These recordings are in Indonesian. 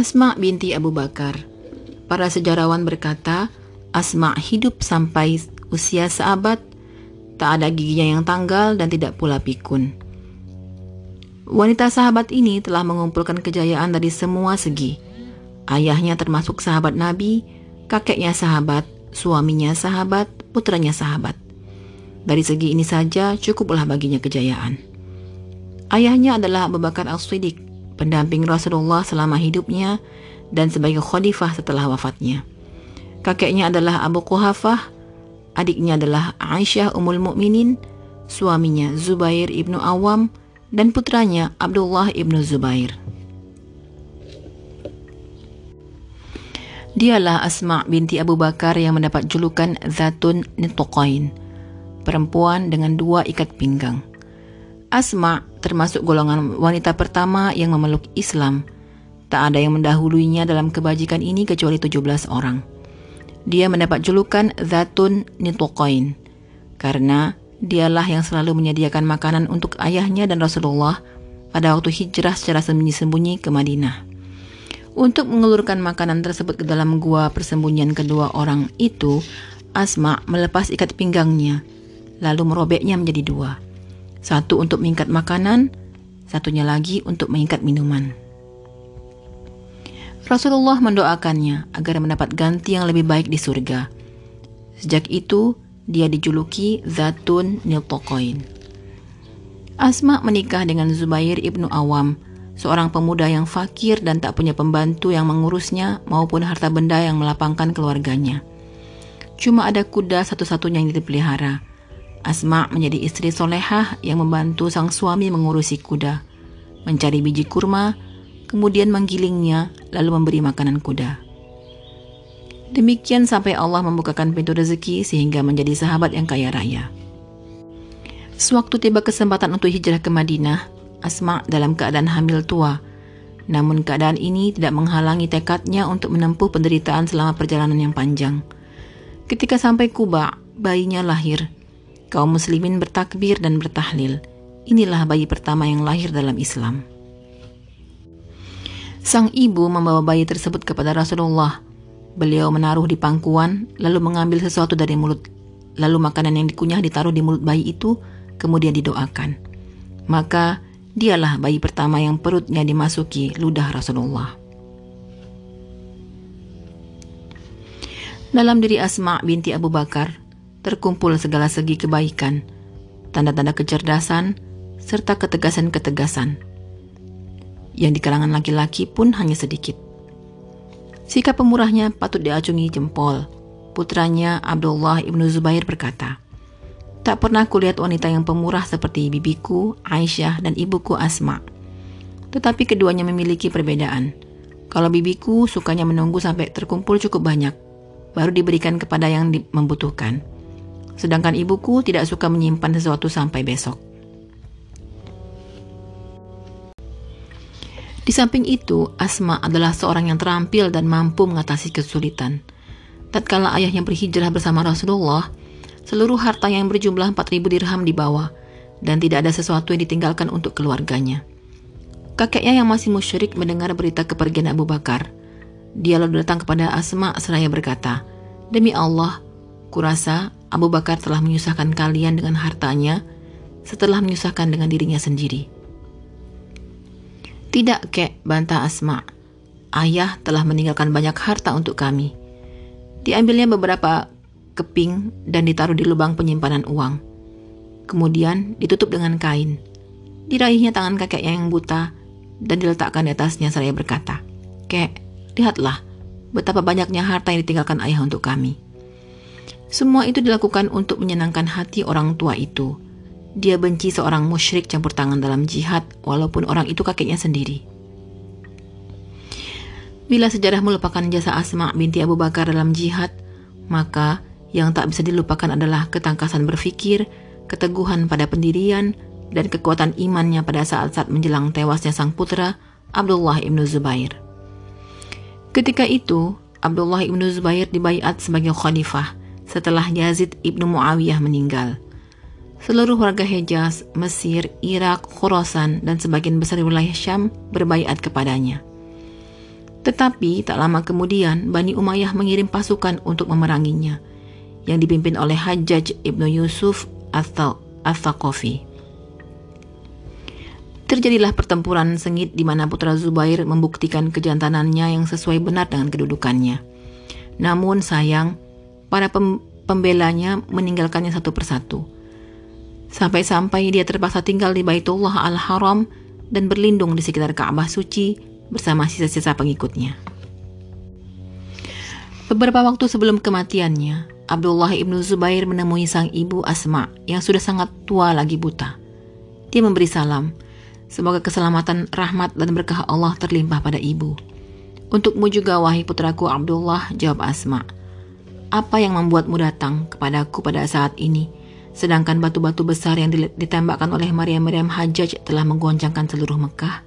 Asma binti Abu Bakar. Para sejarawan berkata, Asma hidup sampai usia seabad, tak ada giginya yang tanggal dan tidak pula pikun. Wanita sahabat ini telah mengumpulkan kejayaan dari semua segi. Ayahnya termasuk sahabat Nabi, kakeknya sahabat, suaminya sahabat, putranya sahabat. Dari segi ini saja cukuplah baginya kejayaan. Ayahnya adalah Abu Bakar Al-Siddiq, pendamping Rasulullah selama hidupnya dan sebagai khalifah setelah wafatnya. Kakeknya adalah Abu Quhafah, adiknya adalah Aisyah Ummul Mukminin, suaminya Zubair ibnu Awam, dan putranya Abdullah ibnu Zubair. Dialah Asma binti Abu Bakar yang mendapat julukan Zatun Nituqain, perempuan dengan dua ikat pinggang. Asma termasuk golongan wanita pertama yang memeluk Islam. Tak ada yang mendahuluinya dalam kebajikan ini kecuali 17 orang. Dia mendapat julukan Zatun Nituqain karena dialah yang selalu menyediakan makanan untuk ayahnya dan Rasulullah pada waktu hijrah secara sembunyi-sembunyi ke Madinah. Untuk mengelurkan makanan tersebut ke dalam gua persembunyian kedua orang itu, Asma melepas ikat pinggangnya, lalu merobeknya menjadi dua. Satu untuk mengikat makanan, satunya lagi untuk mengikat minuman. Rasulullah mendoakannya agar mendapat ganti yang lebih baik di surga. Sejak itu, dia dijuluki Zatun Niltokoin. Asma menikah dengan Zubair ibnu Awam, seorang pemuda yang fakir dan tak punya pembantu yang mengurusnya maupun harta benda yang melapangkan keluarganya. Cuma ada kuda satu-satunya yang dipelihara. Asma menjadi istri solehah yang membantu sang suami mengurusi kuda, mencari biji kurma, kemudian menggilingnya, lalu memberi makanan kuda. Demikian sampai Allah membukakan pintu rezeki sehingga menjadi sahabat yang kaya raya. Sewaktu tiba kesempatan untuk hijrah ke Madinah, Asma dalam keadaan hamil tua. Namun keadaan ini tidak menghalangi tekadnya untuk menempuh penderitaan selama perjalanan yang panjang. Ketika sampai Kuba, bayinya lahir. Kaum muslimin bertakbir dan bertahlil. Inilah bayi pertama yang lahir dalam Islam. Sang ibu membawa bayi tersebut kepada Rasulullah. Beliau menaruh di pangkuan, lalu mengambil sesuatu dari mulut. Lalu makanan yang dikunyah ditaruh di mulut bayi itu, kemudian didoakan. Maka Dialah bayi pertama yang perutnya dimasuki ludah Rasulullah. Dalam diri Asma binti Abu Bakar terkumpul segala segi kebaikan, tanda-tanda kecerdasan, serta ketegasan-ketegasan. Yang di kalangan laki-laki pun hanya sedikit. Sikap pemurahnya patut diacungi jempol. Putranya Abdullah ibnu Zubair berkata, Tak pernah kulihat wanita yang pemurah seperti bibiku, Aisyah, dan ibuku Asma. Tetapi keduanya memiliki perbedaan. Kalau bibiku sukanya menunggu sampai terkumpul cukup banyak, baru diberikan kepada yang membutuhkan. Sedangkan ibuku tidak suka menyimpan sesuatu sampai besok. Di samping itu, Asma adalah seorang yang terampil dan mampu mengatasi kesulitan. Tatkala ayahnya berhijrah bersama Rasulullah, Seluruh harta yang berjumlah 4.000 dirham dibawa, dan tidak ada sesuatu yang ditinggalkan untuk keluarganya. Kakeknya yang masih musyrik mendengar berita kepergian Abu Bakar. Dia lalu datang kepada Asma seraya berkata, Demi Allah, kurasa Abu Bakar telah menyusahkan kalian dengan hartanya setelah menyusahkan dengan dirinya sendiri. Tidak, kek, bantah Asma. Ayah telah meninggalkan banyak harta untuk kami. Diambilnya beberapa keping dan ditaruh di lubang penyimpanan uang. Kemudian ditutup dengan kain. Diraihnya tangan kakeknya yang buta dan diletakkan di atasnya seraya berkata, Kek, lihatlah betapa banyaknya harta yang ditinggalkan ayah untuk kami. Semua itu dilakukan untuk menyenangkan hati orang tua itu. Dia benci seorang musyrik campur tangan dalam jihad walaupun orang itu kakeknya sendiri. Bila sejarah melupakan jasa Asma binti Abu Bakar dalam jihad, maka yang tak bisa dilupakan adalah ketangkasan berpikir, keteguhan pada pendirian, dan kekuatan imannya pada saat-saat menjelang tewasnya sang putra Abdullah ibnu Zubair. Ketika itu, Abdullah ibnu Zubair dibaiat sebagai khalifah setelah Yazid ibnu Muawiyah meninggal. Seluruh warga Hejaz, Mesir, Irak, Khurasan, dan sebagian besar wilayah Syam berbaiat kepadanya. Tetapi tak lama kemudian Bani Umayyah mengirim pasukan untuk memeranginya yang dipimpin oleh Hajjaj ibnu Yusuf atau Al-Thaqafi. Terjadilah pertempuran sengit di mana putra Zubair membuktikan kejantanannya yang sesuai benar dengan kedudukannya. Namun sayang, para pem pembelanya meninggalkannya satu persatu. Sampai-sampai dia terpaksa tinggal di Baitullah Al-Haram dan berlindung di sekitar Ka'bah suci bersama sisa-sisa pengikutnya. Beberapa waktu sebelum kematiannya, Abdullah ibnu Zubair menemui sang ibu Asma yang sudah sangat tua lagi buta. Dia memberi salam, Semoga keselamatan, rahmat, dan berkah Allah terlimpah pada ibu. Untukmu juga, wahai putraku Abdullah, jawab Asma. Apa yang membuatmu datang kepadaku pada saat ini? Sedangkan batu-batu besar yang ditembakkan oleh Maryam-Maryam Hajjaj telah menggoncangkan seluruh Mekah.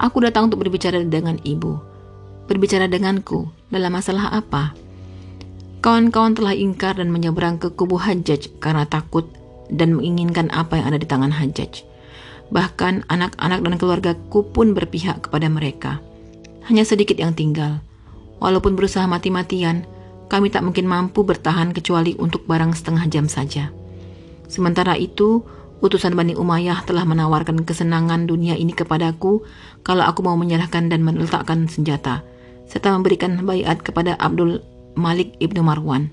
Aku datang untuk berbicara dengan ibu. Berbicara denganku dalam masalah apa? Kawan-kawan telah ingkar dan menyeberang ke kubu Hajjaj karena takut dan menginginkan apa yang ada di tangan Hajjaj. Bahkan anak-anak dan keluargaku pun berpihak kepada mereka. Hanya sedikit yang tinggal. Walaupun berusaha mati-matian, kami tak mungkin mampu bertahan kecuali untuk barang setengah jam saja. Sementara itu, utusan Bani Umayyah telah menawarkan kesenangan dunia ini kepadaku kalau aku mau menyerahkan dan meletakkan senjata, serta memberikan bayat kepada Abdul Malik ibnu Marwan.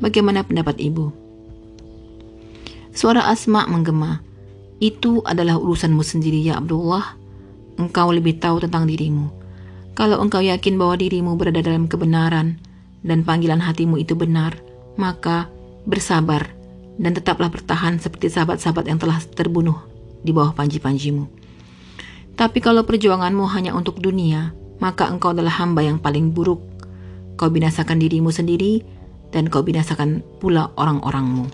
Bagaimana pendapat ibu? Suara Asma menggema. Itu adalah urusanmu sendiri ya Abdullah. Engkau lebih tahu tentang dirimu. Kalau engkau yakin bahwa dirimu berada dalam kebenaran dan panggilan hatimu itu benar, maka bersabar dan tetaplah bertahan seperti sahabat-sahabat yang telah terbunuh di bawah panji-panjimu. Tapi kalau perjuanganmu hanya untuk dunia, maka engkau adalah hamba yang paling buruk. Kau binasakan dirimu sendiri dan kau binasakan pula orang-orangmu.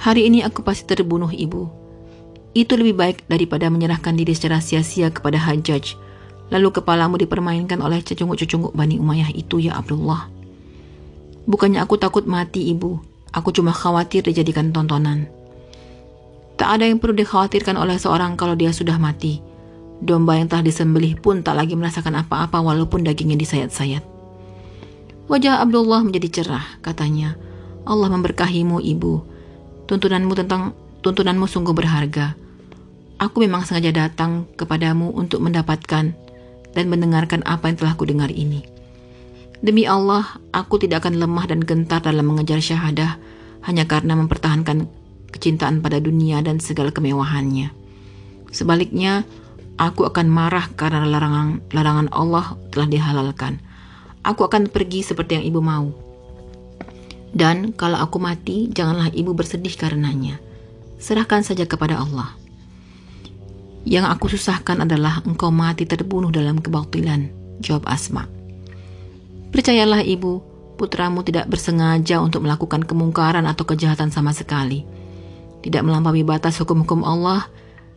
Hari ini aku pasti terbunuh ibu. Itu lebih baik daripada menyerahkan diri secara sia-sia kepada Hajjaj. Lalu kepalamu dipermainkan oleh cecunguk-cecunguk Bani Umayyah itu ya Abdullah. Bukannya aku takut mati ibu. Aku cuma khawatir dijadikan tontonan. Tak ada yang perlu dikhawatirkan oleh seorang kalau dia sudah mati. Domba yang telah disembelih pun tak lagi merasakan apa-apa walaupun dagingnya disayat-sayat. Wajah Abdullah menjadi cerah, katanya. Allah memberkahimu, ibu. Tuntunanmu tentang tuntunanmu sungguh berharga. Aku memang sengaja datang kepadamu untuk mendapatkan dan mendengarkan apa yang telah kudengar ini. Demi Allah, aku tidak akan lemah dan gentar dalam mengejar syahadah hanya karena mempertahankan kecintaan pada dunia dan segala kemewahannya. Sebaliknya, aku akan marah karena larangan, larangan Allah telah dihalalkan. Aku akan pergi seperti yang ibu mau. Dan kalau aku mati, janganlah ibu bersedih karenanya. Serahkan saja kepada Allah. Yang aku susahkan adalah engkau mati terbunuh dalam kebatilan, jawab Asma. Percayalah ibu, putramu tidak bersengaja untuk melakukan kemungkaran atau kejahatan sama sekali. Tidak melampaui batas hukum-hukum Allah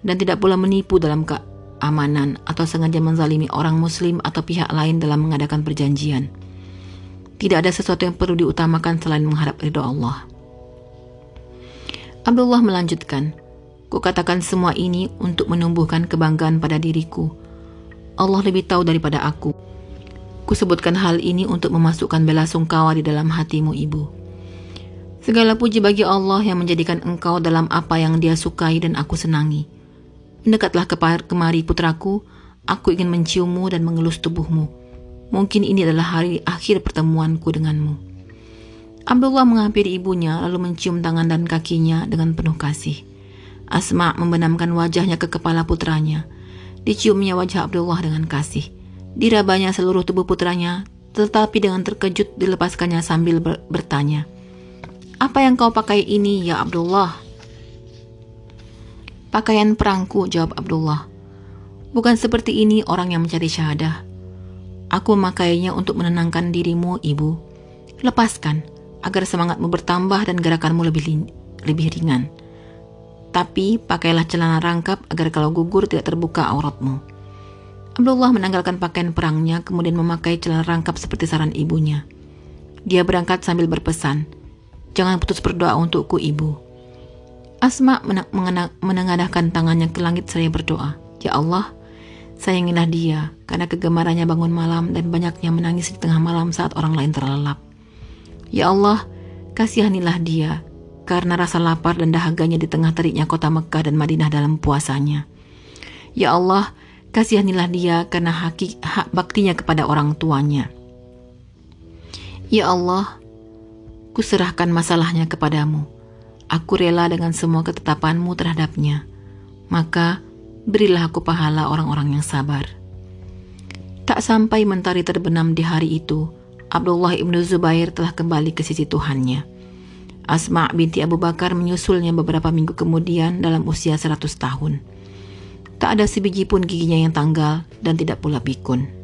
dan tidak pula menipu dalam keamanan atau sengaja menzalimi orang muslim atau pihak lain dalam mengadakan perjanjian. Tidak ada sesuatu yang perlu diutamakan selain mengharap ridho Allah. Abdullah melanjutkan, Kukatakan semua ini untuk menumbuhkan kebanggaan pada diriku. Allah lebih tahu daripada aku. Kusebutkan hal ini untuk memasukkan bela sungkawa di dalam hatimu, ibu. Segala puji bagi Allah yang menjadikan engkau dalam apa yang dia sukai dan aku senangi. Mendekatlah kemari putraku, aku ingin menciummu dan mengelus tubuhmu Mungkin ini adalah hari akhir pertemuanku denganmu. Abdullah menghampiri ibunya lalu mencium tangan dan kakinya dengan penuh kasih. Asma membenamkan wajahnya ke kepala putranya. Diciumnya wajah Abdullah dengan kasih. Dirabanya seluruh tubuh putranya, tetapi dengan terkejut dilepaskannya sambil ber bertanya, "Apa yang kau pakai ini, ya Abdullah?" Pakaian perangku, jawab Abdullah. Bukan seperti ini orang yang mencari syahadah. Aku memakainya untuk menenangkan dirimu, ibu. Lepaskan, agar semangatmu bertambah dan gerakanmu lebih, lebih ringan. Tapi pakailah celana rangkap agar kalau gugur tidak terbuka auratmu. Abdullah menanggalkan pakaian perangnya kemudian memakai celana rangkap seperti saran ibunya. Dia berangkat sambil berpesan, Jangan putus berdoa untukku ibu. Asma menengadahkan tangannya ke langit seraya berdoa, Ya Allah, Sayangilah dia karena kegemarannya bangun malam dan banyaknya menangis di tengah malam saat orang lain terlelap. Ya Allah, kasihanilah dia karena rasa lapar dan dahaganya di tengah teriknya kota Mekah dan Madinah dalam puasanya. Ya Allah, kasihanilah dia karena hak, hak baktinya kepada orang tuanya. Ya Allah, kuserahkan masalahnya kepadamu. Aku rela dengan semua ketetapanmu terhadapnya. Maka, berilah aku pahala orang-orang yang sabar. Tak sampai mentari terbenam di hari itu, Abdullah ibnu Zubair telah kembali ke sisi Tuhannya. Asma binti Abu Bakar menyusulnya beberapa minggu kemudian dalam usia 100 tahun. Tak ada sebiji pun giginya yang tanggal dan tidak pula pikun.